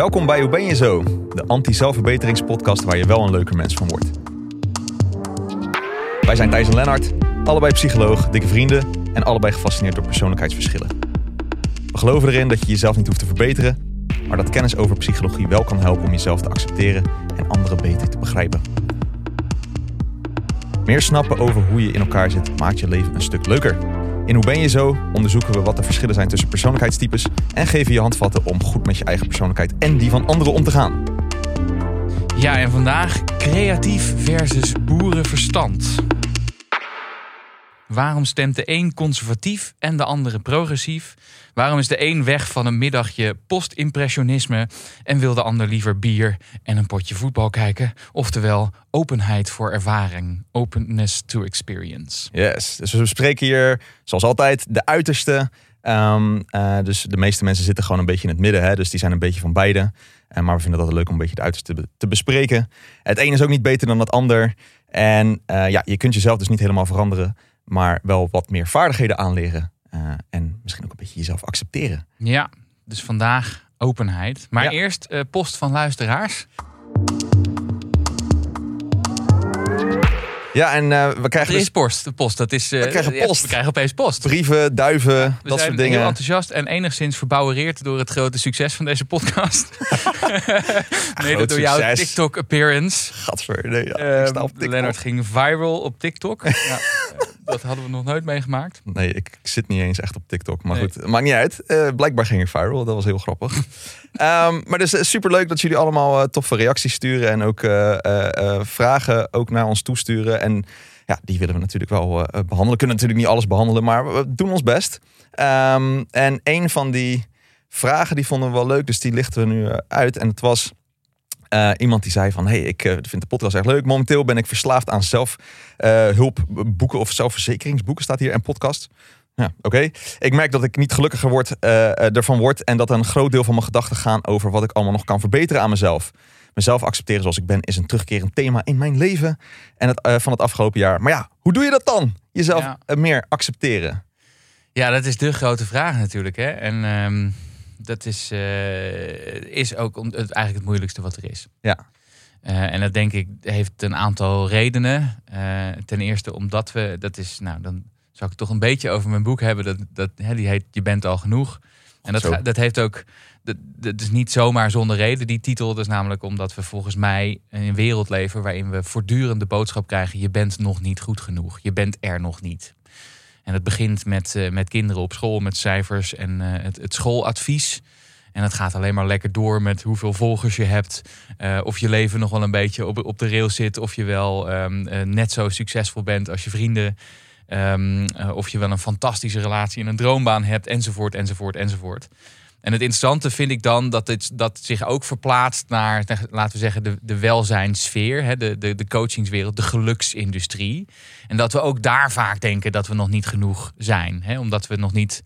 Welkom bij Hoe Ben Je Zo? De anti-zelfverbeteringspodcast waar je wel een leuker mens van wordt. Wij zijn Thijs en Lennart, allebei psycholoog, dikke vrienden en allebei gefascineerd door persoonlijkheidsverschillen. We geloven erin dat je jezelf niet hoeft te verbeteren, maar dat kennis over psychologie wel kan helpen om jezelf te accepteren en anderen beter te begrijpen. Meer snappen over hoe je in elkaar zit maakt je leven een stuk leuker. In Hoe Ben Je Zo onderzoeken we wat de verschillen zijn tussen persoonlijkheidstypes en geven je handvatten om goed met je eigen persoonlijkheid en die van anderen om te gaan. Ja, en vandaag creatief versus boerenverstand. Waarom stemt de een conservatief en de andere progressief? Waarom is de een weg van een middagje postimpressionisme en wil de ander liever bier en een potje voetbal kijken? Oftewel, openheid voor ervaring, openness to experience. Yes, dus we bespreken hier zoals altijd de uiterste. Ehm, eh, dus de meeste mensen zitten gewoon een beetje in het midden, hè? dus die zijn een beetje van beide. Uh, maar we vinden het altijd leuk om een beetje de uiterste te, bespreken. Het een is ook niet beter dan het ander. En uh, ja, je kunt jezelf dus niet helemaal veranderen maar wel wat meer vaardigheden aanleren. Uh, en misschien ook een beetje jezelf accepteren. Ja, dus vandaag openheid. Maar ja. eerst uh, post van luisteraars. Ja, en uh, we krijgen. Er is post. De post. Dat is, we krijgen post. we krijgen opeens post. Brieven, duiven, ja, dat soort zijn dingen. heel enthousiast en enigszins verbouwereerd door het grote succes van deze podcast. Mede door jouw. TikTok appearance. Gadver, nee, ja, ik sta op TikTok. Lennart ging viral op TikTok. ja, dat hadden we nog nooit meegemaakt. Nee, ik, ik, zit niet eens echt op TikTok. Maar Nee. goed, maakt niet uit. Uh, blijkbaar ging ik viral. Dat was heel grappig. um, maar dus super leuk dat jullie allemaal uh, toffe reacties sturen. En ook vragen ook naar ons toesturen. En ja, die willen we natuurlijk wel behandelen. We kunnen natuurlijk niet alles behandelen, maar we doen ons best. Um, en een van die vragen die vonden we wel leuk, dus die lichten we nu uit. En het was uh, iemand die zei van, hey, ik uh, vind de podcast echt leuk. Momenteel ben ik verslaafd aan zelfhulpboeken of zelfverzekeringsboeken, staat hier, en podcast. Ja, oké. Okay. Ik merk dat ik niet gelukkiger word, uh, ervan word en dat een groot deel van mijn gedachten gaan over wat ik allemaal nog kan verbeteren aan mezelf. Mezelf accepteren zoals ik ben is een terugkerend thema in mijn leven en het, uh, van het afgelopen jaar. Maar ja, hoe doe je dat dan? Jezelf ja. meer accepteren. Ja, dat is de grote vraag natuurlijk. Hè? En um, dat is, uh, is ook het, eigenlijk het moeilijkste wat er is. Ja. Uh, en dat denk ik heeft een aantal redenen. Uh, ten eerste omdat we, dat is, nou dan zou ik toch een beetje over mijn boek hebben. Dat, dat, hè, die heet Je bent al genoeg. En dat, dat heeft ook, dat, dat is niet zomaar zonder reden die titel. Dat is namelijk omdat we volgens mij in een wereld leven waarin we voortdurend de boodschap krijgen. Je bent nog niet goed genoeg. Je bent er nog niet. En het begint met, uh, met kinderen op school, met cijfers en uh, het, het, schooladvies. En het gaat alleen maar lekker door met hoeveel volgers je hebt. Uh, of je leven nog wel een beetje op, op de rails zit. Of je wel um, net zo succesvol bent als je vrienden. Um, of je wel een fantastische relatie en een droombaan hebt. Enzovoort, enzovoort, enzovoort. En het interessante vind ik dan dat het dat zich ook verplaatst naar, laten we zeggen, de, de welzijnssfeer, hè, de, de, de coachingswereld, de geluksindustrie. En dat we ook daar vaak denken dat we nog niet genoeg zijn. Hè, omdat we nog niet.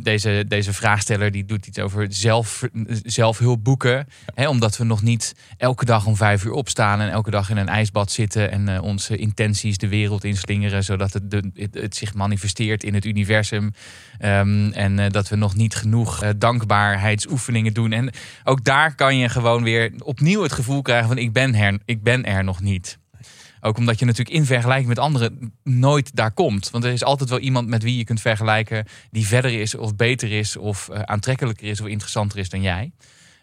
Deze, deze vraagsteller die doet iets over zelf, zelfhulpboeken. Hè, omdat we nog niet elke dag om vijf uur opstaan en elke dag in een ijsbad zitten en uh, onze intenties de wereld inslingeren, zodat het, het, zich manifesteert in het universum. Um, en uh, dat we nog niet genoeg dankbaarheidsoefeningen doen. En ook daar kan je gewoon weer opnieuw het gevoel krijgen van ik ben, her, ik ben er nog niet. Ook omdat je natuurlijk in vergelijking met anderen nooit daar komt. Want er is altijd wel iemand met wie je kunt vergelijken die verder is of beter is of uh, aantrekkelijker is of interessanter is dan jij.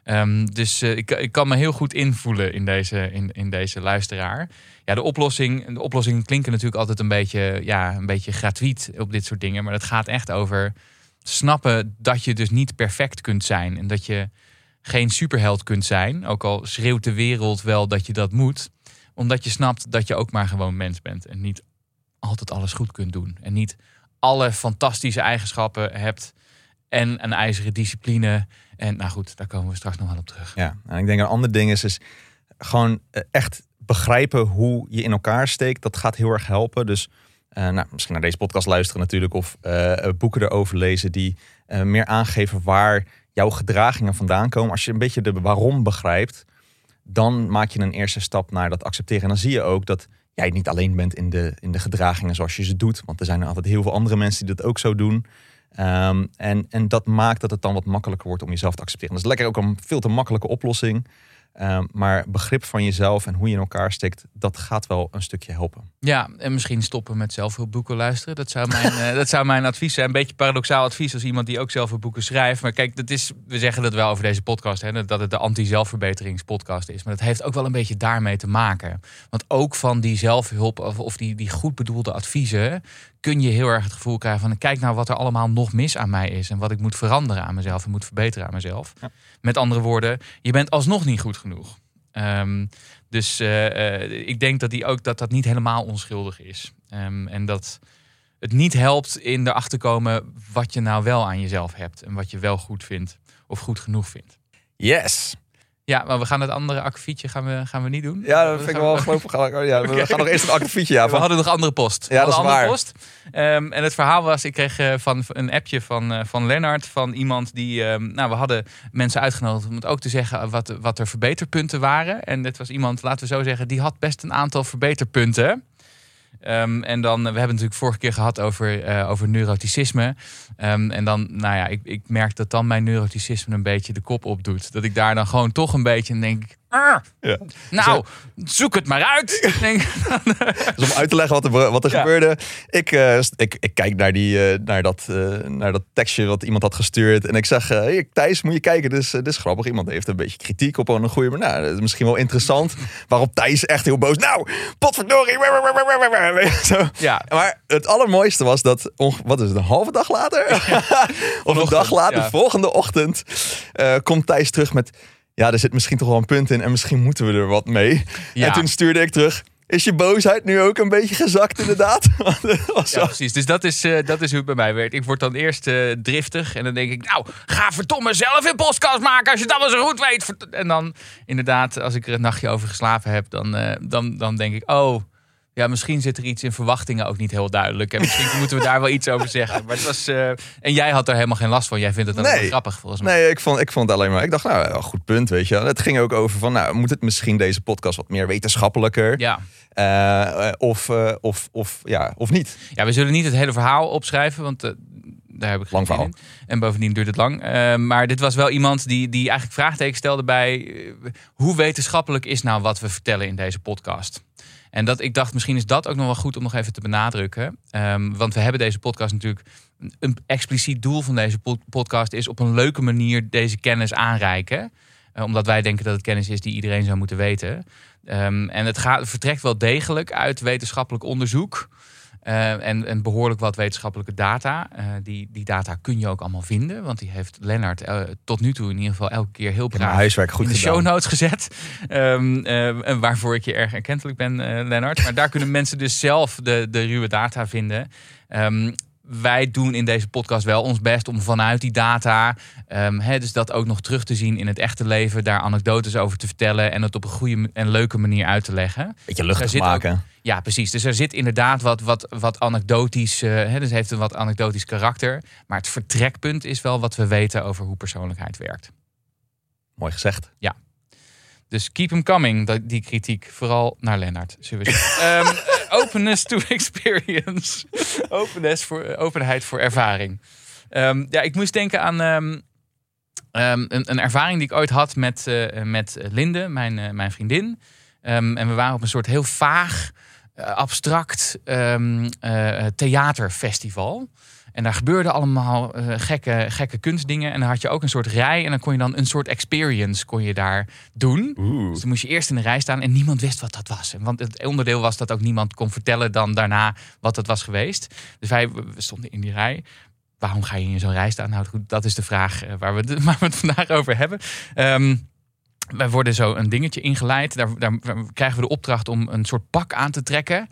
Um, dus uh, ik, ik, kan me heel goed invoelen in deze, in, in deze luisteraar. Ja, de oplossing, de oplossingen klinken natuurlijk altijd een beetje, ja, een beetje gratuit op dit soort dingen. Maar het gaat echt over snappen dat je dus niet perfect kunt zijn. En dat je geen superheld kunt zijn. Ook al schreeuwt de wereld wel dat je dat moet omdat je snapt dat je ook maar gewoon mens bent. En niet altijd alles goed kunt doen. En niet alle fantastische eigenschappen hebt. En een ijzeren discipline. En nou goed, daar komen we straks nog wel op terug. Ja, en ik denk een ander ding is, is gewoon eh, echt begrijpen hoe je in elkaar steekt. Dat gaat heel erg helpen. Dus uh, nou, misschien naar deze podcast luisteren natuurlijk. Of uh, boeken erover lezen die meer aangeven waar jouw gedragingen vandaan komen. Als je een beetje de waarom begrijpt dan maak je een eerste stap naar dat accepteren. En dan zie je ook dat jij niet alleen bent in de, in de gedragingen zoals je ze doet. Want er zijn er altijd heel veel andere mensen die dat ook zo doen. Ehm, en, en dat maakt dat het dan wat makkelijker wordt om jezelf te accepteren. Dat is lekker ook een veel te makkelijke oplossing. Ehm, maar begrip van jezelf en hoe je in elkaar steekt, dat gaat wel een stukje helpen. Ja, en misschien stoppen met zelfhulpboeken luisteren. Dat zou mijn, uh, dat zou mijn advies zijn. Een beetje paradoxaal advies als iemand die ook zelfhulpboeken schrijft. Maar kijk, dat is, we zeggen dat wel over deze podcast, hè, dat het de anti-zelfverbeteringspodcast is. Maar dat heeft ook wel een beetje daarmee te maken. Want ook van die zelfhulp of, of die, die goed bedoelde adviezen kun je heel erg het gevoel krijgen van kijk nou wat er allemaal nog mis aan mij is en wat ik moet veranderen aan mezelf en moet verbeteren aan mezelf. Met andere woorden, je bent alsnog niet goed genoeg. Um, dus uh, ik denk dat, die ook, dat dat niet helemaal onschuldig is. Um, en dat het niet helpt in erachter komen wat je nou wel aan jezelf hebt en wat je wel goed vindt of goed genoeg vindt. Yes. Ja, maar we gaan het andere akkefietje gaan we, gaan we niet doen. Ja, dat vind ik wel geloof Ja, We gaan nog eerst een akkefietje. Ja, We hadden nog andere post. Ja, dat is andere waar. Post. Um, en het verhaal was, ik kreeg uh, van een appje van, uh, van Lennart, van iemand die... Um, nou, we hadden mensen uitgenodigd om het ook te zeggen wat, wat er verbeterpunten waren. En dit was iemand, laten we zo zeggen, die had best een aantal verbeterpunten. Um, en dan, we hebben het natuurlijk vorige keer gehad over, uh, over neuroticisme. Um, en dan, nou ja, ik, ik merk dat dan mijn neuroticisme een beetje de kop opdoet. Dat ik daar dan gewoon toch een beetje denk. Ah, ja. Nou, zoek het maar uit. dus om uit te leggen wat er, wat er ja. gebeurde. Ik, uh, ik, ik kijk naar, die, uh, naar, dat, uh, naar dat tekstje wat iemand had gestuurd. En ik zeg, hey, Thijs, moet je kijken. Dit is, dit is grappig. Iemand heeft een beetje kritiek op een goede manier. Nou, dat is misschien wel interessant. Waarop Thijs echt heel boos. Nou, potverdorie. Zo. Ja. Maar het allermooiste was dat, wat is het, een halve dag later? of een dag later, volgende ochtend, komt Thijs terug met ja, er zit misschien toch wel een punt in en misschien moeten we er wat mee. Ja. En toen stuurde ik terug. Is je boosheid nu ook een beetje gezakt, inderdaad? ja, precies. Dus dat is, uh, dat is hoe het bij mij werkt. Ik word dan eerst uh, driftig en dan denk ik, nou, ga verdomme zelf een podcast maken als je dat wel zo goed weet. En dan, inderdaad, als ik er een nachtje over geslapen heb, dan, uh, dan, dan denk ik, oh, ja, misschien zit er iets in verwachtingen ook niet heel duidelijk. En misschien moeten we daar wel iets over zeggen. Maar het was, uh, en jij had er helemaal geen last van. Jij vindt het dan nee. grappig volgens mij. Nee, ik vond, ik vond het alleen maar. Ik dacht, nou, goed punt, weet je. Het ging ook over van, nou, moet het misschien deze podcast wat meer wetenschappelijker? Ja. Uh, of, uh, of, of, ja, of niet? Ja, we zullen niet het hele verhaal opschrijven, want daar heb ik lang verhaal. In. En bovendien duurt het lang. Uh, maar dit was wel iemand die, die eigenlijk vraagtekens stelde bij uh, hoe wetenschappelijk is nou wat we vertellen in deze podcast. En dat ik dacht, misschien is dat ook nog wel goed om nog even te benadrukken. Um, want we hebben deze podcast natuurlijk. Een expliciet doel van deze podcast is op een leuke manier deze kennis aanreiken. Uh, omdat wij denken dat het kennis is die iedereen zou moeten weten. Um, en het gaat, vertrekt wel degelijk uit wetenschappelijk onderzoek. Uh, en, en, behoorlijk wat wetenschappelijke data. Uh, die, die data kun je ook allemaal vinden. Want die heeft Lennart uh, tot nu toe in ieder geval elke keer heel braaf huiswerk goed in de gedaan. show notes gezet. Um, en waarvoor ik je erg erkentelijk ben, Lennart. Maar daar kunnen mensen dus zelf de, de ruwe data vinden. Um, wij doen in deze podcast wel ons best om vanuit die data, um, he, dus dat ook nog terug te zien in het echte leven, daar anekdotes over te vertellen en het op een goede en leuke manier uit te leggen. Beetje luchtig maken. Ook, ja, precies. Dus er zit inderdaad wat, wat, wat anekdotisch, uh, dus heeft een wat anekdotisch karakter. Maar het vertrekpunt is wel wat we weten over hoe persoonlijkheid werkt. Mooi gezegd. Ja. Dus keep them coming, die kritiek. Vooral naar Lennart. um, openness to experience. openness voor, openheid voor ervaring. Um, ja, ik moest denken aan um, een, een, ervaring die ik ooit had met, uh, met Linde, mijn, uh, mijn vriendin. en we waren op een soort heel vaag, uh, abstract theaterfestival. En daar gebeurden allemaal uh, gekke, gekke kunstdingen. En dan had je ook een soort rij. En dan kon je dan een soort experience kon je daar doen. Oeh. Dus dan moest je eerst in de rij staan. En niemand wist wat dat was. Want het onderdeel was dat ook niemand kon vertellen dan daarna wat dat was geweest. Dus wij we stonden in die rij. Waarom ga je in zo'n rij staan? Nou goed, dat is de vraag waar we, waar we het vandaag over hebben. Um, wij worden zo een dingetje ingeleid. Daar, daar, krijgen we de opdracht om een soort pak aan te trekken.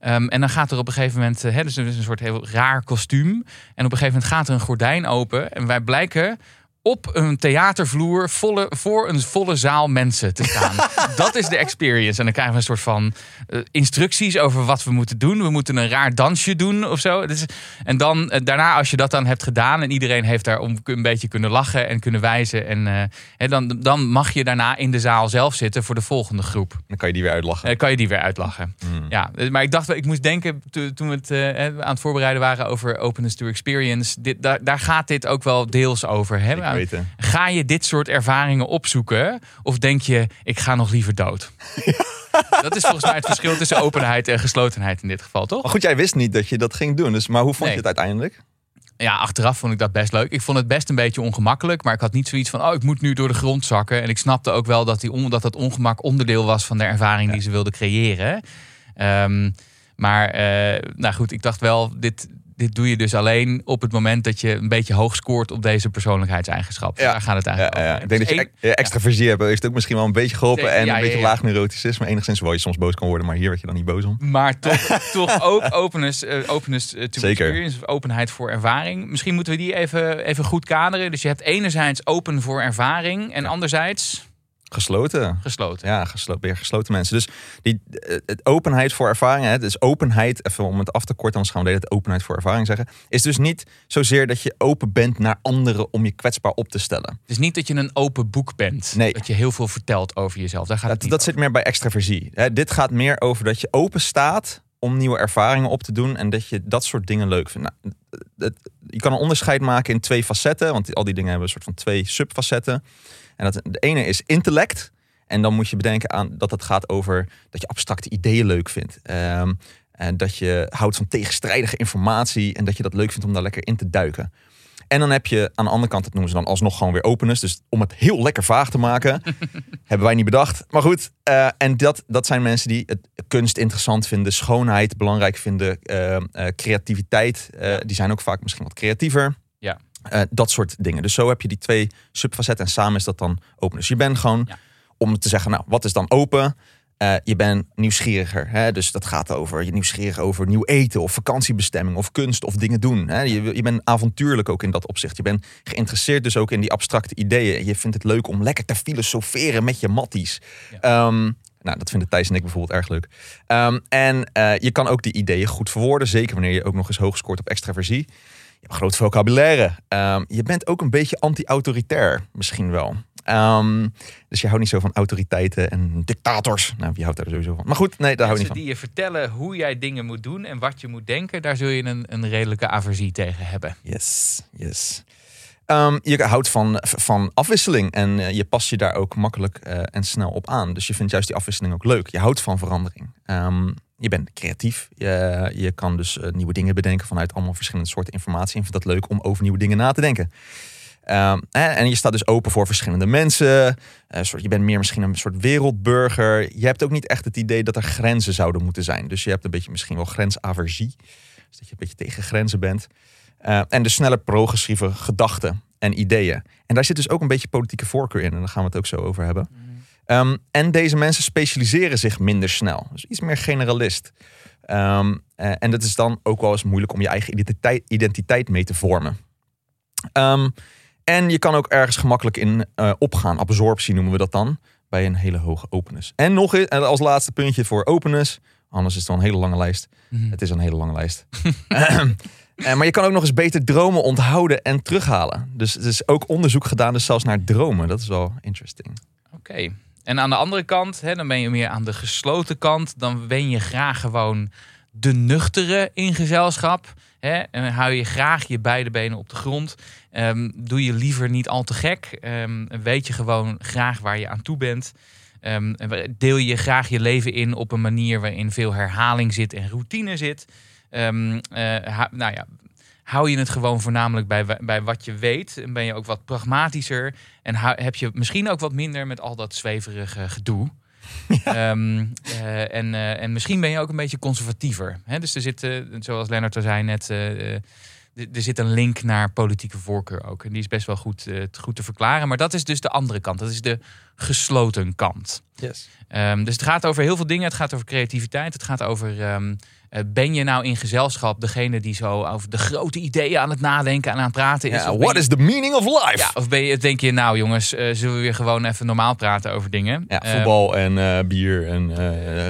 Um, en dan gaat er op een gegeven moment, hè, dus is een soort heel raar kostuum. En op een gegeven moment gaat er een gordijn open. En wij blijken op een theatervloer volle, voor een volle zaal mensen te staan. dat is de experience. En dan krijgen we een soort van uh, instructies over wat we moeten doen. We moeten een raar dansje doen of zo. Dus, en dan uh, daarna, als je dat dan hebt gedaan en iedereen heeft daar om een beetje kunnen lachen en kunnen wijzen. En uh, dan, dan mag je daarna in de zaal zelf zitten voor de volgende groep. Dan kan je die weer uitlachen. kan je die weer uitlachen. Hmm. Ja, maar ik dacht, ik moest denken toen we het aan het voorbereiden waren over openness to experience. Dit, daar, daar gaat dit ook wel deels over. Hè? Ga je dit soort ervaringen opzoeken? Of denk je, ik ga nog liever dood? Dat is volgens mij het verschil tussen openheid en geslotenheid in dit geval, toch? Maar goed, jij wist niet dat je dat ging doen. Dus, maar hoe vond je het uiteindelijk? Ja, achteraf vond ik dat best leuk. Ik vond het best een beetje ongemakkelijk. Maar ik had niet zoiets van, oh, ik moet nu door de grond zakken. En ik snapte ook wel dat, die dat dat ongemak onderdeel was van de ervaring die ze wilden creëren. Um, maar uh, nou goed, ik dacht wel, dit, dit doe je dus alleen op het moment dat je een beetje hoog scoort op deze persoonlijkheidseigenschap. Ja. Daar gaat het eigenlijk ja, ja. Ik denk dus dat je extra versie hebt, heeft ook misschien wel een beetje geholpen. En een beetje laag neuroticisme. Enigszins waar je soms boos kan worden, maar hier word je dan niet boos om. Maar toch, toch ook openness, uh, openness to Zeker. experience, openheid voor ervaring. Misschien moeten we die even, even goed kaderen. Dus je hebt enerzijds open voor ervaring en anderzijds... Gesloten. Gesloten. Ja, gesloten, weer gesloten mensen. Dus die het openheid voor ervaring, hè, dus openheid, even om het af te korten, anders gaan we de openheid voor ervaring zeggen, is dus niet zozeer dat je open bent naar anderen om je kwetsbaar op te stellen. Het is niet dat je een open boek bent. Nee. Dat je heel veel vertelt over jezelf. Daar gaat dat, het dat zit meer bij extraversie. Hè, dit gaat meer over dat je open staat om nieuwe ervaringen op te doen en dat je dat soort dingen leuk vindt. Nou, je kan een onderscheid maken in twee facetten, want al die dingen hebben een soort van twee subfacetten. En dat, de ene is intellect. En dan moet je bedenken aan dat het gaat over dat je abstracte ideeën leuk vindt. Um, en dat je houdt van tegenstrijdige informatie en dat je dat leuk vindt om daar lekker in te duiken. En dan heb je aan de andere kant, dat noemen ze dan alsnog gewoon weer openness. Dus om het heel lekker vaag te maken, hebben wij niet bedacht. Maar goed, uh, en dat, dat zijn mensen die het kunst interessant vinden, schoonheid belangrijk vinden, uh, uh, creativiteit. Die zijn ook vaak misschien wat creatiever. Uh, dat soort dingen. Dus zo heb je die twee subfacetten en samen is dat dan open. Dus je bent gewoon, om te zeggen, nou, wat is dan open? Uh, je bent nieuwsgieriger. Hè? Dus dat gaat over je nieuwsgierig over nieuw eten of vakantiebestemming of kunst of dingen doen. Hè? Je, je bent avontuurlijk ook in dat opzicht. Je bent geïnteresseerd dus ook in die abstracte ideeën. Je vindt het leuk om lekker te filosoferen met je matties. Ja. Um, nou, dat vinden Thijs en ik bijvoorbeeld erg leuk. Um, en uh, je kan ook die ideeën goed verwoorden. Zeker wanneer je ook nog eens hoog scoort op extraversie. Je hebt groot vocabulaire. Um, je bent ook een beetje anti-autoritair, misschien wel. Um, dus je houdt niet zo van autoriteiten en dictators. Nou, wie houdt daar sowieso van? Maar goed, nee, daar hou ik niet van. die je vertellen hoe jij dingen moet doen en wat je moet denken, daar zul je een, een redelijke aversie tegen hebben. Yes, yes. Um, je houdt van, van afwisseling en uh, je past je daar ook makkelijk uh, en snel op aan. Dus je vindt juist die afwisseling ook leuk. Je houdt van verandering. Um, je bent creatief. Je, je kan dus uh, nieuwe dingen bedenken vanuit allemaal verschillende soorten informatie. En vindt dat leuk om over nieuwe dingen na te denken. Um, en je staat dus open voor verschillende mensen. Uh, soort, je bent meer misschien een soort wereldburger. Je hebt ook niet echt het idee dat er grenzen zouden moeten zijn. Dus je hebt een beetje misschien wel grensaversie. Dus dat je een beetje tegen grenzen bent. Uh, en de snelle progressieve gedachten en ideeën. En daar zit dus ook een beetje politieke voorkeur in. En daar gaan we het ook zo over hebben. Mm. Um, en deze mensen specialiseren zich minder snel. Dus iets meer generalist. Um, uh, en dat is dan ook wel eens moeilijk om je eigen identiteit, identiteit mee te vormen. Um, en je kan ook ergens gemakkelijk in uh, opgaan. Absorptie noemen we dat dan. Bij een hele hoge openness. En nog eens, en als laatste puntje voor openness. Anders is het wel een hele lange lijst. Mm -hmm. Het is een hele lange lijst. uh, maar je kan ook nog eens beter dromen onthouden en terughalen. Dus er is ook onderzoek gedaan, dus zelfs naar dromen. Dat is wel interesting. Oké. Okay. En aan de andere kant, hè, dan ben je meer aan de gesloten kant. Dan ben je graag gewoon de nuchtere in gezelschap. Hè, en hou je graag je beide benen op de grond. Um, doe je liever niet al te gek. Um, weet je gewoon graag waar je aan toe bent. Um, deel je graag je leven in op een manier waarin veel herhaling zit en routine zit. Uh, nou ja, hou je het gewoon voornamelijk bij, bij wat je weet. En ben je ook wat pragmatischer. En heb je misschien ook wat minder met al dat zweverige gedoe. Ja. Um, uh, en, uh, en misschien ben je ook een beetje conservatiever. Hè? Dus er zitten, zoals Lennart al zei net, er zit een link naar politieke voorkeur ook. En die is best wel goed, goed te verklaren. Maar dat is dus de andere kant. Dat is de gesloten kant. Yes. Um, dus het gaat over heel veel dingen. Het gaat over creativiteit. Het gaat over um, uh, ben je nou in gezelschap degene die zo over de grote ideeën aan het nadenken en aan het praten is? Yeah, what is the meaning of life? Ja, of ben je, denk je, nou jongens, uh, zullen we weer gewoon even normaal praten over dingen? Ja, voetbal um, en bier en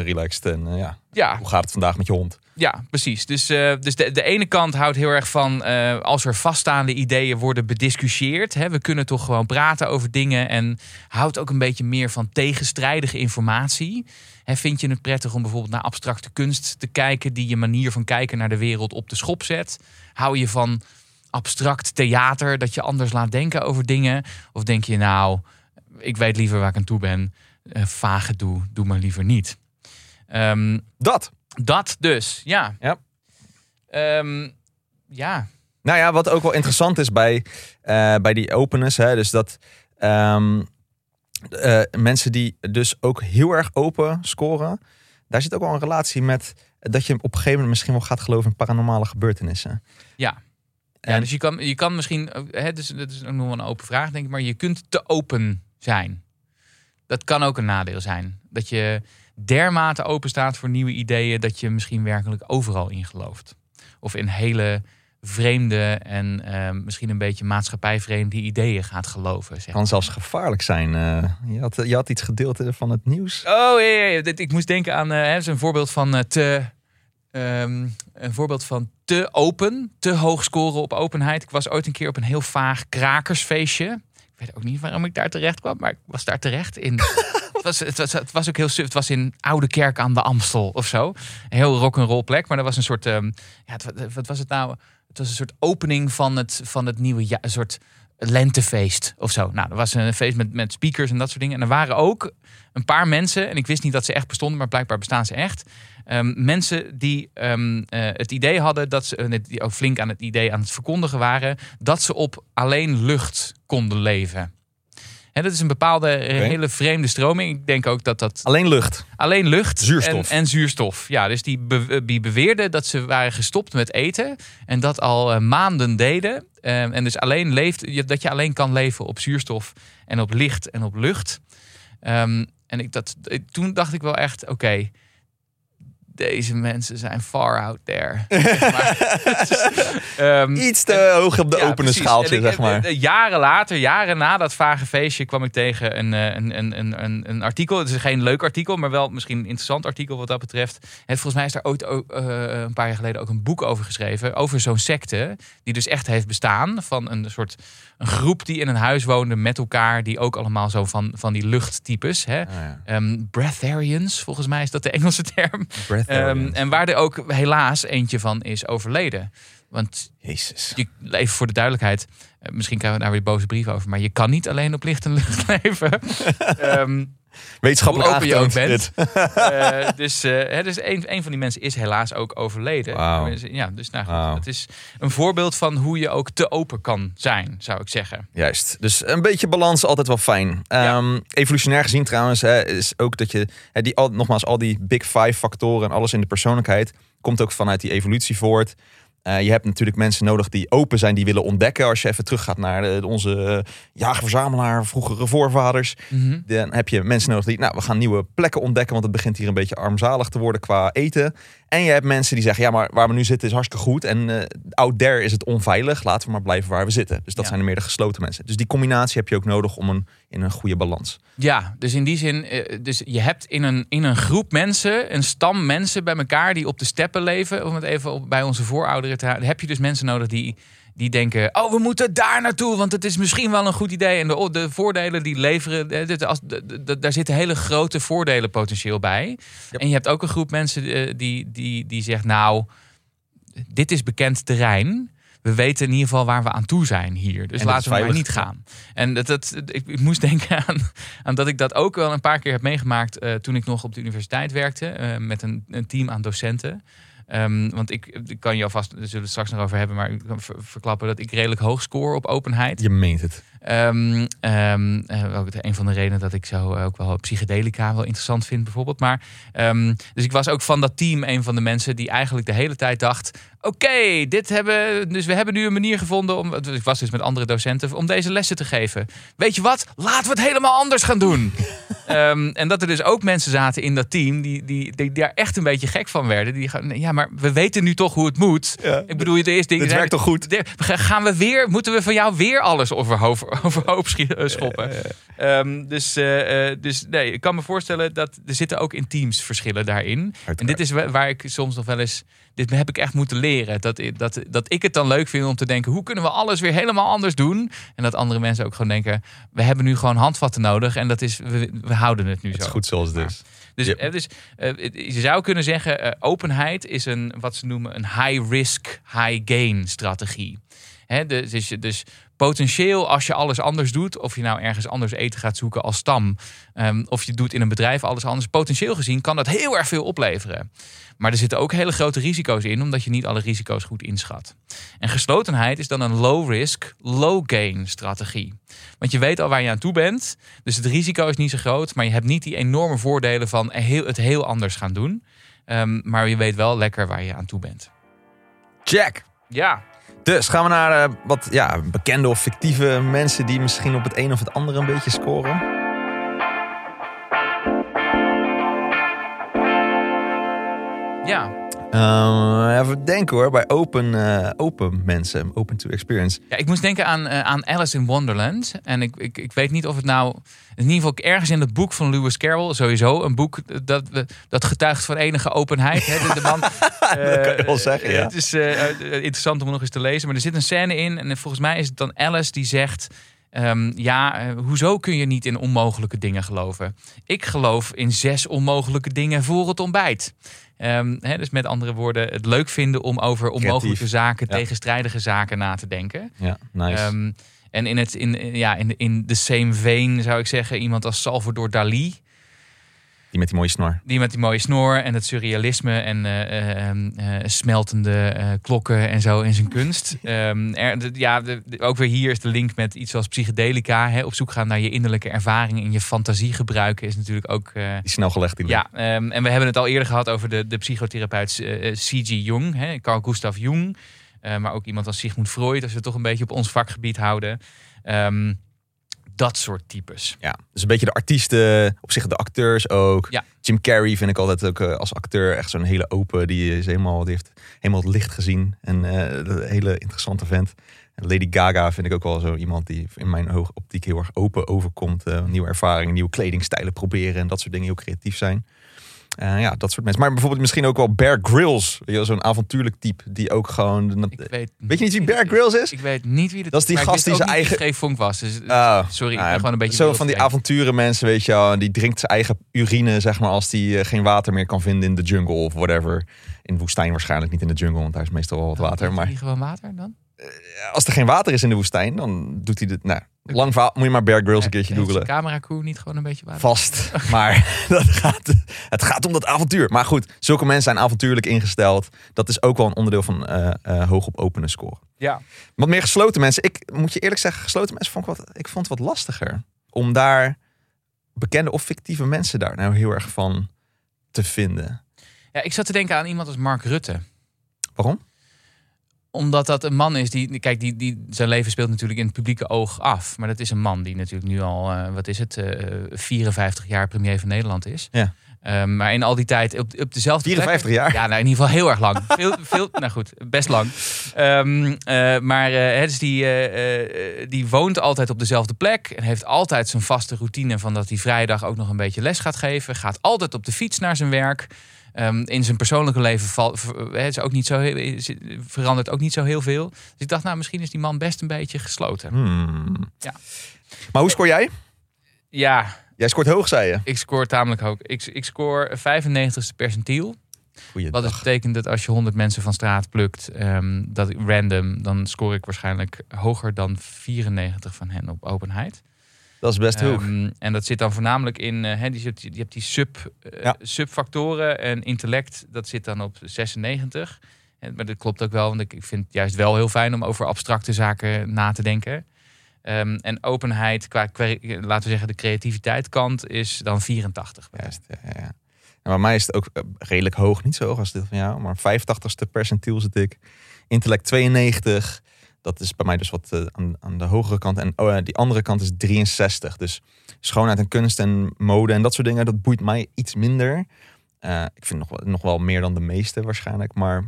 relaxed en ja. ja. Hoe gaat het vandaag met je hond? Ja, precies. Dus, dus de, de ene kant houdt heel erg van als er vaststaande ideeën worden bediscussieerd. Hè, we kunnen toch gewoon praten over dingen en houdt ook een beetje meer van tegenstrijdige informatie. Vind je het prettig om bijvoorbeeld naar abstracte kunst te kijken die je manier van kijken naar de wereld op de schop zet? Hou je van abstract theater dat je anders laat denken over dingen? Of denk je nou, ik weet liever waar ik aan toe ben, uh, vage doe, doe maar liever niet. Um, dat. Dat dus, ja. Ja. Um, ja. Nou ja, wat ook wel interessant is bij, uh, bij die openness, hè, dus dat um, uh, mensen die dus ook heel erg open scoren, daar zit ook wel een relatie met dat je op een gegeven moment misschien wel gaat geloven in paranormale gebeurtenissen. Ja. Ja, dus je kan, je kan misschien, hè, dus, dat is nog een open vraag denk ik, maar je kunt te open zijn. Dat kan ook een nadeel zijn. Dat je dermate open staat voor nieuwe ideeën dat je misschien werkelijk overal in gelooft. Of in hele vreemde en uh, misschien een beetje maatschappijvreemde ideeën gaat geloven. Zeg. Kan zelfs gevaarlijk zijn. Uh, je, had, je had iets gedeeld van het nieuws. Oh ja, ja, ja. ik moest denken aan uh, een voorbeeld van uh, te. Um, een voorbeeld van te open, te hoog scoren op openheid. Ik was ooit een keer op een heel vaag krakersfeestje. Ik weet ook niet waarom ik daar terecht kwam, maar ik was daar terecht in. het, was, ook heel suf. Het was in Oude Kerk aan de Amstel of zo. Een heel rock'n'roll plek, maar dat was een soort. Um, ja, wat was het nou? Het was een soort opening van het, van het nieuwe jaar. Een soort lentefeest of zo. Nou, er was een feest met, met speakers en dat soort dingen. En er waren ook een paar mensen, en ik wist niet dat ze echt bestonden, maar blijkbaar bestaan ze echt. Um, mensen die um, uh, het idee hadden dat ze, die ook flink aan het idee aan het verkondigen waren, dat ze op alleen lucht konden leven. En dat is een bepaalde okay. hele vreemde stroming. Ik denk ook dat dat. Alleen lucht. Alleen lucht. Zuurstof. En, en zuurstof. Ja, dus die, be die beweerden dat ze waren gestopt met eten. En dat al uh, maanden deden. Uh, en dus alleen leeft, dat je alleen kan leven op zuurstof en op licht en op lucht. Um, en ik dat, toen dacht ik wel echt, oké. Okay, deze mensen zijn far out there. um, Iets te en, hoog op de ja, opene schaaltje, ik, zeg maar. Jaren later, jaren na dat vage feestje, kwam ik tegen een, een, een, een, een artikel. Het is geen leuk artikel, maar wel misschien een interessant artikel wat dat betreft. En volgens mij is daar ooit uh, een paar jaar geleden ook een boek over geschreven. Over zo'n secte, die dus echt heeft bestaan. Van een soort een groep die in een huis woonde met elkaar. Die ook allemaal zo van, van die luchttypes. Hè? Oh, ja. um, breatharians, volgens mij is dat de Engelse term. Um, en waar er ook helaas eentje van is overleden. Want Jezus. Je, even voor de duidelijkheid, uh, misschien krijgen we daar weer boze brieven over, maar je kan niet alleen op licht en lucht leven. um, Wetenschappelijk open je ook bent. uh, dus uh, dus een, een van die mensen is helaas ook overleden. Wow. Ja, dus nou goed, wow. het is een voorbeeld van hoe je ook te open kan zijn, zou ik zeggen. Juist. Dus een beetje balans altijd wel fijn. Ja. Um, evolutionair gezien trouwens hè, is ook dat je hè, die al, nogmaals al die big five factoren en alles in de persoonlijkheid komt ook vanuit die evolutie voort. Uh, je hebt natuurlijk mensen nodig die open zijn, die willen ontdekken. Als je even teruggaat naar de, onze uh, jager-verzamelaar, vroegere voorvaders. Mm -hmm. Dan heb je mensen nodig die, nou, we gaan nieuwe plekken ontdekken, want het begint hier een beetje armzalig te worden qua eten. En je hebt mensen die zeggen, ja, maar waar we nu zitten is hartstikke goed. En uh, out there is het onveilig. Laten we maar blijven waar we zitten. Dus dat ja. zijn de meer de gesloten mensen. Dus die combinatie heb je ook nodig om een, in een goede balans. Ja, dus in die zin, dus je hebt in een, in een groep mensen, een stam mensen bij elkaar die op de steppen leven. Om het even op, bij onze voorouderen te houden. Heb je dus mensen nodig die die denken: oh, we moeten daar naartoe, want het is misschien wel een goed idee. En de, de voordelen die leveren, de, de, daar zitten hele grote voordelen potentieel bij. Yep. En je hebt ook een groep mensen die, die, die zegt: nou, dit is bekend terrein. We weten in ieder geval waar we aan toe zijn hier. Dus laten we maar niet gaan. En dat, dat, ik, ik moest denken aan, aan dat ik dat ook wel een paar keer heb meegemaakt uh, toen ik nog op de universiteit werkte. Uh, met een, een team aan docenten. Ehm, want ik, kan je alvast, daar zullen we het straks nog over hebben, maar ik kan verklappen dat ik redelijk hoog score op openheid. Je meent het. Um, ook een van de redenen dat ik zo ook wel psychedelica wel interessant vind, bijvoorbeeld. Maar, um, dus ik was ook van dat team een van de mensen die eigenlijk de hele tijd dacht: Oké, dit hebben. Dus we hebben nu een manier gevonden om. Ik was dus met andere docenten om deze lessen te geven. Weet je wat? Laten we het helemaal anders gaan doen. en dat er dus ook mensen zaten in dat team die, die, die, daar echt een beetje gek van werden. Die gaan, ja, maar we weten nu toch hoe het moet. Ja, ik bedoel, je de eerste dingen. Het werkt toch goed? Gaan we weer? Moeten we van jou weer alles overhoofd overhoop eh, schoppen. Um, dus, uh, dus nee, ik kan me voorstellen dat er zitten ook in teams verschillen daarin. En dit is waar ik soms nog wel eens. Dit heb ik echt moeten leren. Dat, dat, dat ik het dan leuk vind om te denken: hoe kunnen we alles weer helemaal anders doen? En dat andere mensen ook gewoon denken: we hebben nu gewoon handvatten nodig. En dat is, we, we houden het nu het zo. is goed zoals het is. Dus, yep. dus uh, je zou kunnen zeggen: uh, openheid is een wat ze noemen een high risk, high gain strategie. He, dus, dus potentieel als je alles anders doet, of je nou ergens anders eten gaat zoeken als stam, um, of je doet in een bedrijf alles anders, potentieel gezien kan dat heel erg veel opleveren. Maar er zitten ook hele grote risico's in, omdat je niet alle risico's goed inschat. En geslotenheid is dan een low risk, low gain strategie. Want je weet al waar je aan toe bent, dus het risico is niet zo groot, maar je hebt niet die enorme voordelen van het heel anders gaan doen. Um, maar je weet wel lekker waar je aan toe bent. Jack. Ja. Dus gaan we naar uh, wat ja, bekende of fictieve mensen die misschien op het een of het andere een beetje scoren. Ja. Uh, even denken hoor, bij open, uh, open mensen, open to experience. Ja, ik moest denken aan, uh, aan Alice in Wonderland. En ik, ik, ik weet niet of het nou, in ieder geval ergens in het boek van Lewis Carroll, sowieso een boek dat, dat getuigt van enige openheid. Hè, de man, dat kan je wel zeggen, ja. Het is interessant om nog eens te lezen, maar er zit een scène in en volgens mij is het dan Alice die zegt... Um, ja, hoezo kun je niet in onmogelijke dingen geloven? Ik geloof in zes onmogelijke dingen voor het ontbijt. Um, dus met andere woorden, het leuk vinden om over onmogelijke zaken, ja. tegenstrijdige zaken na te denken. Ja, nice. Um, en in, het, in, ja, in, in the same vein zou ik zeggen, iemand als Salvador Dali. Die met die mooie snor. Die met die mooie snor en het surrealisme en uh, uh, smeltende uh, klokken en zo in zijn kunst. um, er, de, ja, de, de, ook weer hier is de link met iets als psychedelica. Hè, op zoek gaan naar je innerlijke ervaring en je fantasie gebruiken is natuurlijk ook... die snel gelegd die link. Ja, um, en we hebben het al eerder gehad over de, de psychotherapeut C.G. Jung, hè, Carl Gustav Jung. maar ook iemand als Sigmund Freud, als we het toch een beetje op ons vakgebied houden. Um, dat soort types. Ja, dus een beetje de artiesten, op zich de acteurs ook. Ja. Jim Carrey vind ik altijd ook uh, als acteur echt zo'n hele open. Die is helemaal, die heeft helemaal het licht gezien. En een hele interessante vent. En Lady Gaga vind ik ook wel zo iemand die in mijn oog optiek heel erg open overkomt. Uh, nieuwe ervaringen, nieuwe kledingstijlen proberen en dat soort dingen heel creatief zijn. Uh, ja, dat soort mensen. Maar bijvoorbeeld misschien ook wel Bear Grylls. Zo'n avontuurlijk type die ook gewoon... Ik weet, weet je niet wie Bear Grylls is? Ik weet niet wie dat, dat is. die gast die zijn eigen... geen vonk was. Dus, oh, sorry, ik ben gewoon een beetje... Zo van die avonturen mensen, weet je wel. Die drinkt zijn eigen urine, zeg maar, als die uh, geen water meer kan vinden in de jungle of whatever. In de woestijn waarschijnlijk niet in de jungle, want daar is meestal wel wat water. Maar... gewoon water dan? Uh, als er geen water is in de woestijn, dan doet hij dit... Nou, Lang verhaal, moet je maar Bear Grylls een keertje googelen. camera crew niet gewoon een beetje water? Vast, maar dat gaat, het gaat om dat avontuur. Maar goed, zulke mensen zijn avontuurlijk ingesteld. Dat is ook wel een onderdeel van uh, uh, hoog op openen scoren. Ja. Wat meer gesloten mensen. Ik moet je eerlijk zeggen, gesloten mensen vond ik, wat, ik vond het wat lastiger. Om daar bekende of fictieve mensen daar nou heel erg van te vinden. Ja, ik zat te denken aan iemand als Mark Rutte. Waarom? Omdat dat een man is die, kijk, die, die, zijn leven speelt natuurlijk in het publieke oog af. Maar dat is een man die natuurlijk nu al, uh, wat is het, uh, 54 jaar premier van Nederland is. Ja. Um, maar in al die tijd op, op dezelfde 54 plek, jaar? Ja, nou, in ieder geval heel erg lang. veel, veel, nou goed, best lang. Um, maar dus die, die woont altijd op dezelfde plek. En heeft altijd zijn vaste routine van dat hij vrijdag ook nog een beetje les gaat geven. Gaat altijd op de fiets naar zijn werk. Um, in zijn persoonlijke leven val, is ook niet zo, is, verandert ook niet zo heel veel. Dus ik dacht, nou, misschien is die man best een beetje gesloten. Hmm. Ja. Maar hoe scoor jij? Ja. Jij scoort hoog, zei je? Ik scoor tamelijk hoog. Ik, ik scoor 95ste percentiel. Goeiedag. Wat dus betekent dat als je 100 mensen van straat plukt, um, dat random, dan scoor ik waarschijnlijk hoger dan 94 van hen op openheid. Dat is best hoog. Ehm, en dat zit dan voornamelijk in, uh, die, je hebt die sub, uh, subfactoren en intellect, dat zit dan op 96. En, maar dat klopt ook wel, want ik vind het juist wel heel fijn om over abstracte zaken na te denken. Um, en openheid, qua, laten we zeggen, de creativiteit kant is dan 84. Juist, ja, ja. En bij mij is het ook redelijk hoog, niet zo hoog als dit van jou, maar 85ste percentiel zit ik. Intellect 92, dat is bij mij dus wat uh, aan, aan, de hogere kant. En oh, die andere kant is 63. Dus schoonheid en kunst en mode en dat soort dingen, dat boeit mij iets minder. Uh, ik vind nog, nog wel meer dan de meeste waarschijnlijk. Maar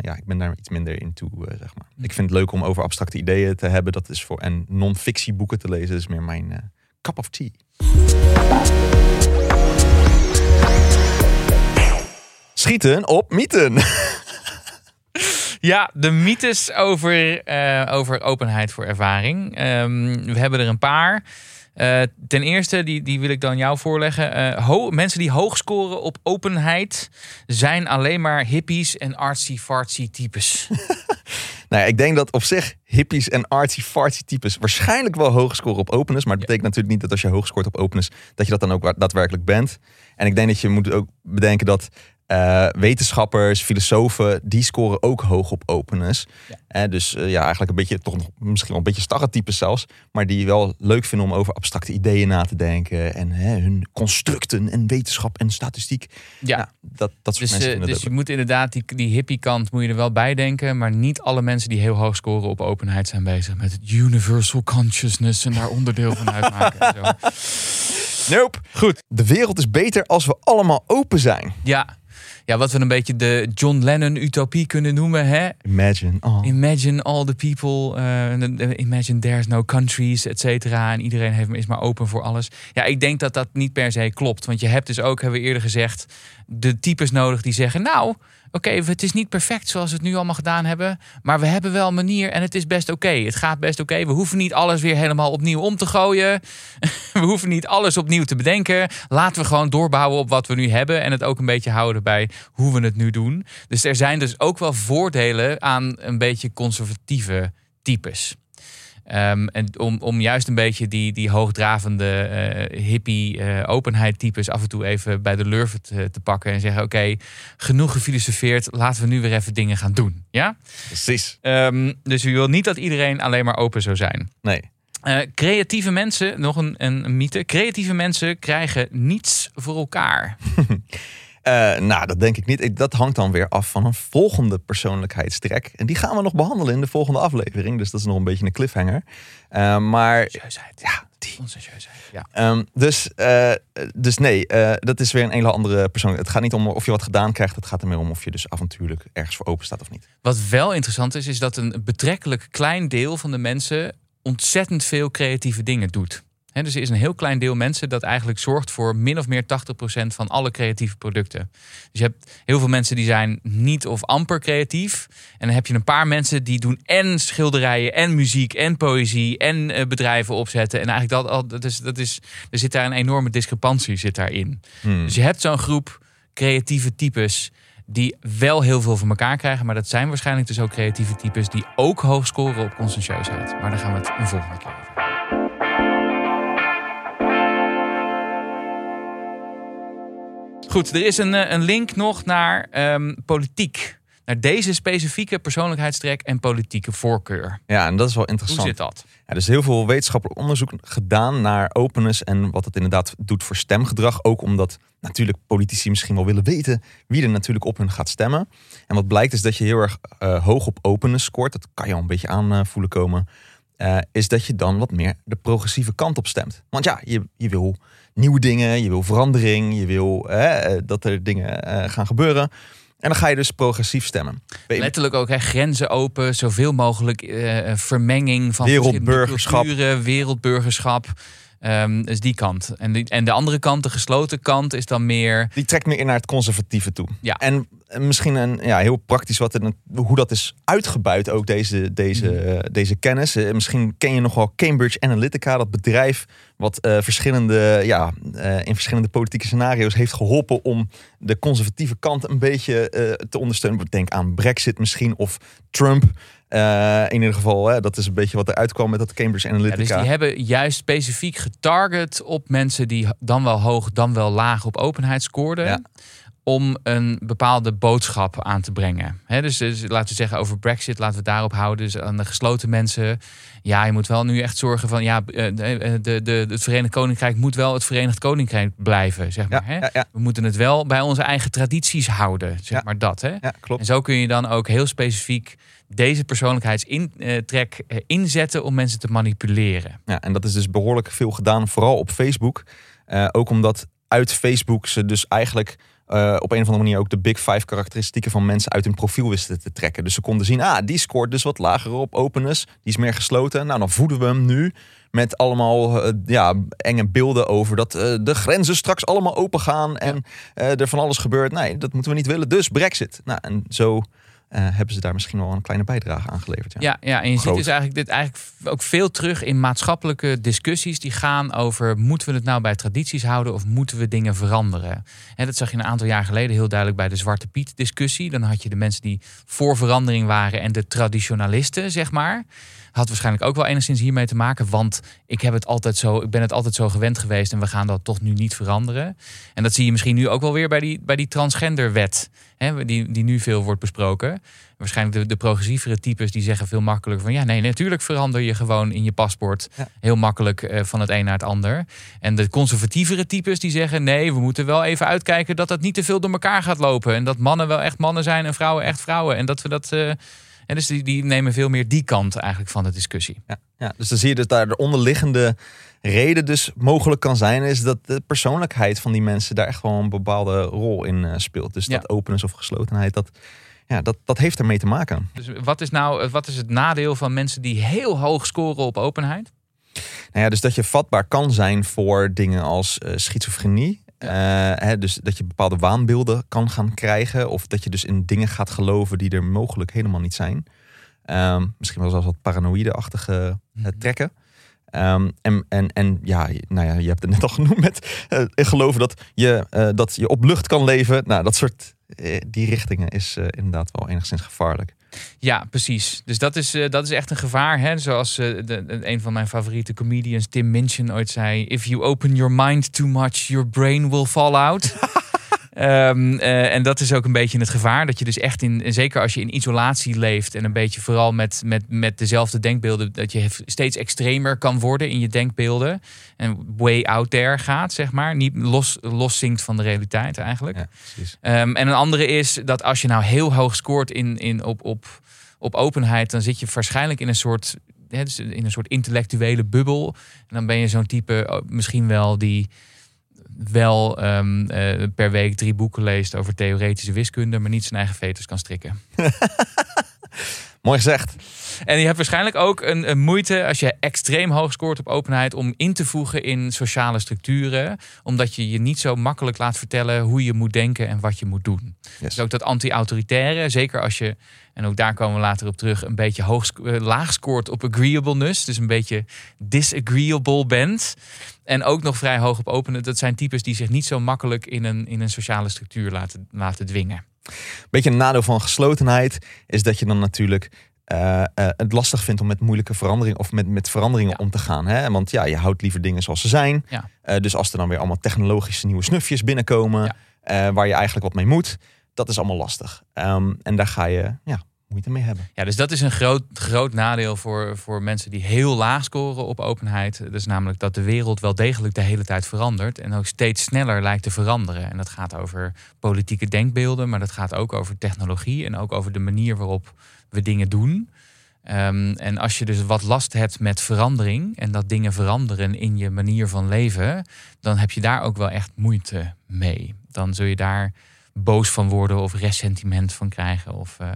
ja, ik ben daar iets minder in toe, zeg maar. Ik vind het leuk om over abstracte ideeën te hebben. Dat is voor, en non-fictieboeken te lezen is meer mijn cup of tea. Schieten op mythen. Ja, de mythes over, uh, over openheid voor ervaring. Um, we hebben er een paar. Uh, ten eerste, die, die wil ik dan jou voorleggen. Uh, mensen die hoog scoren op openheid zijn alleen maar hippies en artsy-fartsy types. nou ja, ik denk dat op zich hippies en artsy-fartsy types waarschijnlijk wel hoog scoren op openness. Maar dat betekent natuurlijk niet dat als je hoog scoort op openness, dat je dat dan ook daadwerkelijk bent. En ik denk dat je moet ook bedenken dat uh, wetenschappers, filosofen, die scoren ook hoog op openness. Ja. Uh, dus uh, ja, eigenlijk een beetje, toch nog, misschien wel een beetje starre types zelfs. Maar die wel leuk vinden om over abstracte ideeën na te denken. En hè, hun constructen en wetenschap en statistiek. Ja, nou, dat, dat soort dus, mensen. dus je moet inderdaad die, die hippie kant moet je er wel bij denken. Maar niet alle mensen die heel hoog scoren op openheid zijn bezig met het universal consciousness. En daar onderdeel van uitmaken. zo. Nope. Goed. De wereld is beter als we allemaal open zijn. Ja, ja, wat we een beetje de John Lennon utopie kunnen noemen. Hè? Imagine. Oh. Imagine all the people. Uh, imagine there's no countries, et cetera. En iedereen heeft, is maar open voor alles. Ja, ik denk dat dat niet per se klopt. Want je hebt dus ook, hebben we eerder gezegd, de types nodig die zeggen... nou, oké, het is niet perfect zoals we het nu allemaal gedaan hebben. Maar we hebben wel een manier en het is best oké. Het gaat best oké. We hoeven niet alles weer helemaal opnieuw om te gooien. we hoeven niet alles opnieuw te bedenken. Laten we gewoon doorbouwen op wat we nu hebben. En het ook een beetje houden bij hoe we het nu doen. Dus er zijn dus ook wel voordelen aan een beetje conservatieve types. Um, en om, om juist een beetje die, die hoogdravende uh, hippie uh, openheid types af en toe even bij de lurven te, te pakken en zeggen: Oké, genoeg gefilosofeerd, laten we nu weer even dingen gaan doen. Ja, precies. Um, dus u wil niet dat iedereen alleen maar open zou zijn. Nee. Uh, creatieve mensen, nog een, een mythe: creatieve mensen krijgen niets voor elkaar. Uh, nou, dat denk ik niet. Dat hangt dan weer af van een volgende persoonlijkheidstrek. En die gaan we nog behandelen in de volgende aflevering. Dus dat is nog een beetje een cliffhanger. Uh, maar. Ja, die. Ja. Um, dus, uh, dus nee, dat is weer een hele andere persoon. Het gaat niet om of je wat gedaan krijgt. Het gaat er meer om of je dus avontuurlijk ergens voor open staat of niet. Wat wel interessant is, is dat een betrekkelijk klein deel van de mensen ontzettend veel creatieve dingen doet dus er is een heel klein deel mensen dat eigenlijk zorgt voor min of meer 80% van alle creatieve producten. Dus je hebt heel veel mensen die zijn niet of amper creatief. En dan heb je een paar mensen die doen en schilderijen en muziek en poëzie en uh, bedrijven opzetten. En eigenlijk dat, dat, is, dat is, er zit daar een enorme discrepantie zit daarin. Hmm. Dus je hebt zo'n groep creatieve types die wel heel veel van elkaar krijgen. Maar dat zijn waarschijnlijk dus ook creatieve types die ook hoog scoren op conscientieusheid. Maar daar gaan we het een volgende keer Goed, er is een, eh, een link nog naar um, politiek. Naar deze specifieke persoonlijkheidstrek en politieke voorkeur. Ja, en dat is wel interessant. Hoe zit dat? Ja, er is heel veel wetenschappelijk onderzoek gedaan naar openness en wat het inderdaad doet voor stemgedrag. Ook omdat natuurlijk politici misschien wel willen weten wie er natuurlijk op hun gaat stemmen. En wat blijkt is dat je heel erg uh, hoog op openness scoort. Dat kan je al een beetje aanvoelen komen. Uh, is dat je dan wat meer de progressieve kant op stemt. Want ja, je, je wil nieuwe dingen, je wil verandering, je wil hè, dat er dingen uh, gaan gebeuren. En dan ga je dus progressief stemmen. Letterlijk ook hè, grenzen open, zoveel mogelijk uh, vermenging van wereldburgerschap. Culturen, wereldburgerschap. Um, dus die kant. En, die, en de andere kant, de gesloten kant, is dan meer. Die trekt meer naar het conservatieve toe. Ja. En misschien een ja, heel praktisch wat hoe dat is uitgebuit, ook deze, deze, mm. uh, deze kennis. Uh, misschien ken je nog wel Cambridge Analytica, dat bedrijf wat uh, verschillende, ja, in verschillende politieke scenario's heeft geholpen om de conservatieve kant een beetje te ondersteunen. Denk aan Brexit misschien of Trump. Uh, in ieder geval, hè, dat is een beetje wat eruit kwam met dat Cambridge Analytica. Ja, dus die hebben juist specifiek getarget op mensen die dan wel hoog, dan wel laag op openheid scoorden. Ja om een bepaalde boodschap aan te brengen. dus, dus, laten we zeggen over Brexit, laten we het daarop houden. Dus aan de gesloten mensen. Ja, je moet wel nu echt zorgen van ja, eh, de, de, de, het Verenigd Koninkrijk moet wel het Verenigd Koninkrijk blijven. Zeg maar, ja, We moeten het wel bij onze eigen tradities houden. Zeg maar dat. Hè? klopt. En zo kun je dan ook heel specifiek deze persoonlijkheidstrek eh, inzetten om mensen te manipuleren. Ja, en dat is dus behoorlijk veel gedaan, vooral op Facebook. Uh, ook omdat uit Facebook ze dus eigenlijk uh, op een of andere manier ook de big five karakteristieken van mensen uit hun profiel wisten te trekken. Dus ze konden zien, ah, die scoort dus wat lager op openness, die is meer gesloten. Nou, dan voeden we hem nu met allemaal uh, ja, enge beelden over dat uh, de grenzen straks allemaal open gaan en er van alles gebeurt. Nee, dat moeten we niet willen. Dus Brexit. Nou, en zo hebben ze daar misschien wel een kleine bijdrage aan geleverd. Ja, ja, ja en je ziet dus eigenlijk dit eigenlijk ook veel terug in maatschappelijke discussies die gaan over moeten we het nou bij tradities houden of moeten we dingen veranderen. En dat zag je een aantal jaar geleden heel duidelijk bij de Zwarte Piet discussie. Dan had je de mensen die voor verandering waren en de traditionalisten, zeg maar. Had waarschijnlijk ook wel enigszins hiermee te maken. Want ik, heb het altijd zo, ik ben het altijd zo gewend geweest en we gaan dat toch nu niet veranderen. En dat zie je misschien nu ook wel weer bij die, bij die transgenderwet. Hè, die, die nu veel wordt besproken. Waarschijnlijk de, de progressievere types die zeggen veel makkelijker van ja, nee, natuurlijk verander je gewoon in je paspoort heel makkelijk eh, van het een naar het ander. En de conservatievere types die zeggen nee, we moeten wel even uitkijken dat dat niet te veel door elkaar gaat lopen. En dat mannen wel echt mannen zijn en vrouwen echt vrouwen. En dat we dat. Uh, en dus die, die nemen veel meer die kant eigenlijk van de discussie. Ja, ja, dus dan zie je dat daar de onderliggende reden dus mogelijk kan zijn, is dat de persoonlijkheid van die mensen daar echt wel een bepaalde rol in uh, speelt. Dus dat openness of geslotenheid, dat, ja, dat, dat heeft ermee te maken. Dus wat is nou wat is het nadeel van mensen die heel hoog scoren op openheid? Nou ja, dus dat je vatbaar kan zijn voor dingen als uh, schizofrenie. Uh, hè, dus dat je bepaalde waanbeelden kan gaan krijgen. Of dat je dus in dingen gaat geloven die er mogelijk helemaal niet zijn. Um, misschien wel zelfs wat paranoïde-achtige uh, trekken. Um, en, en, en ja, nou ja, je hebt het net al genoemd met geloven dat je, dat je op lucht kan leven. Nou, dat soort die richtingen is inderdaad wel enigszins gevaarlijk. Ja, precies. Dus dat is, uh, dat is echt een gevaar. Hè? Zoals uh, de, de, een van mijn favoriete comedians, Tim Minchin, ooit zei: If you open your mind too much, your brain will fall out. Um, uh, en dat is ook een beetje het gevaar. Dat je dus echt in, zeker als je in isolatie leeft en een beetje vooral met, met, met dezelfde denkbeelden, dat je steeds extremer kan worden in je denkbeelden. En way out there gaat, zeg maar. Niet los, los zinkt van de realiteit eigenlijk. Ja, um, en een andere is dat als je nou heel hoog scoort in, in, op, op, op openheid, dan zit je waarschijnlijk in een soort dus in een soort intellectuele bubbel. En dan ben je zo'n type oh, misschien wel die wel um, uh, per week drie boeken leest over theoretische wiskunde, maar niet zijn eigen veters kan strikken. Mooi gezegd. En je hebt waarschijnlijk ook een, een, moeite als je extreem hoog scoort op openheid om in te voegen in sociale structuren, omdat je je niet zo makkelijk laat vertellen hoe je moet denken en wat je moet doen. Yes. Dus ook dat anti-autoritaire, zeker als je, en ook daar komen we later op terug, een beetje hoog, uh, laag scoort op agreeableness, dus een beetje disagreeable bent. En ook nog vrij hoog op openen. Dat zijn types die zich niet zo makkelijk in een, in een sociale structuur laten, laten dwingen. Beetje een nadeel van geslotenheid is dat je dan natuurlijk uh, uh, het lastig vindt om met moeilijke veranderingen of met, met veranderingen om te gaan. Hè? Want ja, je houdt liever dingen zoals ze zijn. Ja. Uh, dus als er dan weer allemaal technologische nieuwe snufjes binnenkomen, ja. waar je eigenlijk wat mee moet, dat is allemaal lastig. Um, en daar ga je ja, moeite mee hebben. Ja, dus dat is een groot, groot nadeel voor, voor mensen die heel laag scoren op openheid. Is namelijk dat de wereld wel degelijk de hele tijd verandert. En ook steeds sneller lijkt te veranderen. En dat gaat over politieke denkbeelden, maar dat gaat ook over technologie en ook over de manier waarop we dingen doen. Um, en als je dus wat last hebt met verandering en dat dingen veranderen in je manier van leven, dan heb je daar ook wel echt moeite mee. Dan zul je daar boos van worden of ressentiment van krijgen. Of uh,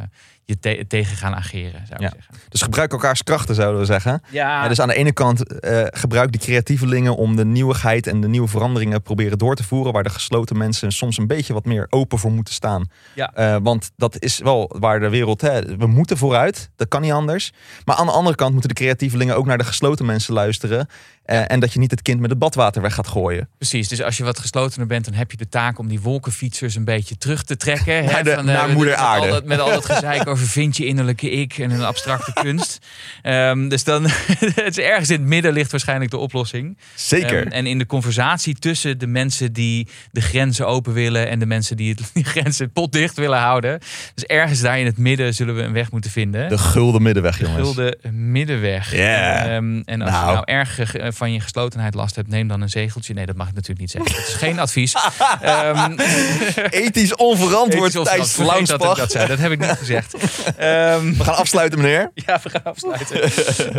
je tegen gaan ageren, zou ik zeggen. Dus gebruik elkaars krachten, zouden we zeggen. Ja. dus aan de ene kant uh, gebruik die creatievelingen om de nieuwigheid en de nieuwe veranderingen proberen door te voeren, waar de gesloten mensen soms een beetje wat meer open voor moeten staan. Ja. Uh, want dat is wel waar de wereld, hè, we moeten vooruit, dat kan niet anders. Maar aan de andere kant moeten de creatievelingen ook naar de gesloten mensen luisteren. Uh, en dat je niet het kind met het badwater weg gaat gooien. Precies, dus als je wat geslotener bent, dan heb je de taak om die wolkenfietsers een beetje terug te trekken. Naar, de, naar moeder aarde. Met al dat, met al dat gezeik over vind je innerlijke ik en een abstracte kunst. Ehm, dus dan, het is ergens in het midden ligt waarschijnlijk de oplossing. Zeker. Ehm, en in de conversatie tussen de mensen die de grenzen open willen en de mensen die het, die grenzen potdicht willen houden. Dus ergens daar in het midden zullen we een weg moeten vinden. De gulden middenweg, jongens. De gulden middenweg. Yeah. Ehm, en als Nou. je nou erg eh, van je geslotenheid last hebt, neem dan een zegeltje. Nee, dat mag ik natuurlijk niet zeggen. Dat is geen advies. Ehm Ethisch onverantwoord onverantwoord. Vergeet dat ik dat zei. Dat heb ik niet gezegd. Ehm, We gaan afsluiten, meneer. ja, we gaan afsluiten.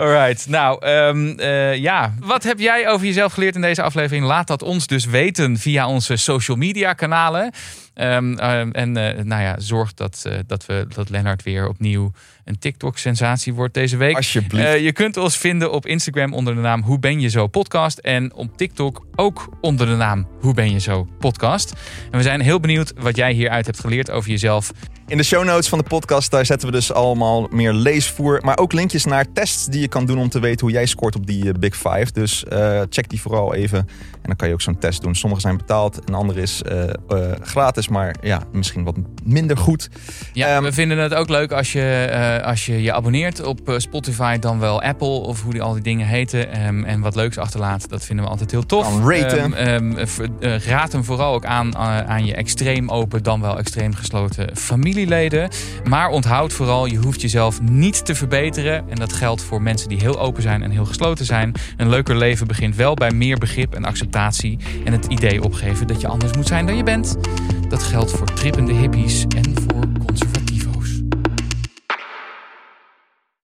Alright. Nou, ehm, eh, ja. Wat heb jij over jezelf geleerd in deze aflevering? Laat dat ons dus weten via onze social media kanalen. Ehm, ehm, en eh, nou ja, zorg dat, eh, dat, we, dat Lennart weer opnieuw een TikTok-sensatie wordt deze week. Alsjeblieft. Eh, je kunt ons vinden op Instagram onder de naam Hoe Ben Je Zo Podcast. En op TikTok ook onder de naam Hoe Ben Je Zo Podcast. En we zijn heel benieuwd wat jij hieruit hebt geleerd over jezelf. In de show notes van de podcast daar zetten we dus allemaal meer leesvoer. Maar ook linkjes naar tests die je kan doen om te weten hoe jij scoort op die eh, Big Five. Dus eh, check die vooral even. En dan kan je ook zo'n test doen. Sommige zijn betaald en andere is eh, gratis. Maar ja, misschien wat minder goed. Ja, Ehm, we vinden het ook leuk als je als je, je abonneert op Spotify, dan wel Apple of hoe die, al die dingen heten. Ehm, en wat leuks achterlaat, dat vinden we altijd heel tof. Raten. Ehm, ehm, eh, raad hem vooral ook aan aan je extreem open, dan wel extreem gesloten familieleden. Maar onthoud vooral, je hoeft jezelf niet te verbeteren. En dat geldt voor mensen die heel open zijn en heel gesloten zijn. Een leuker leven begint wel bij meer begrip en acceptatie. En het idee opgeven dat je anders moet zijn dan je bent. Dat geldt voor trippende hippies en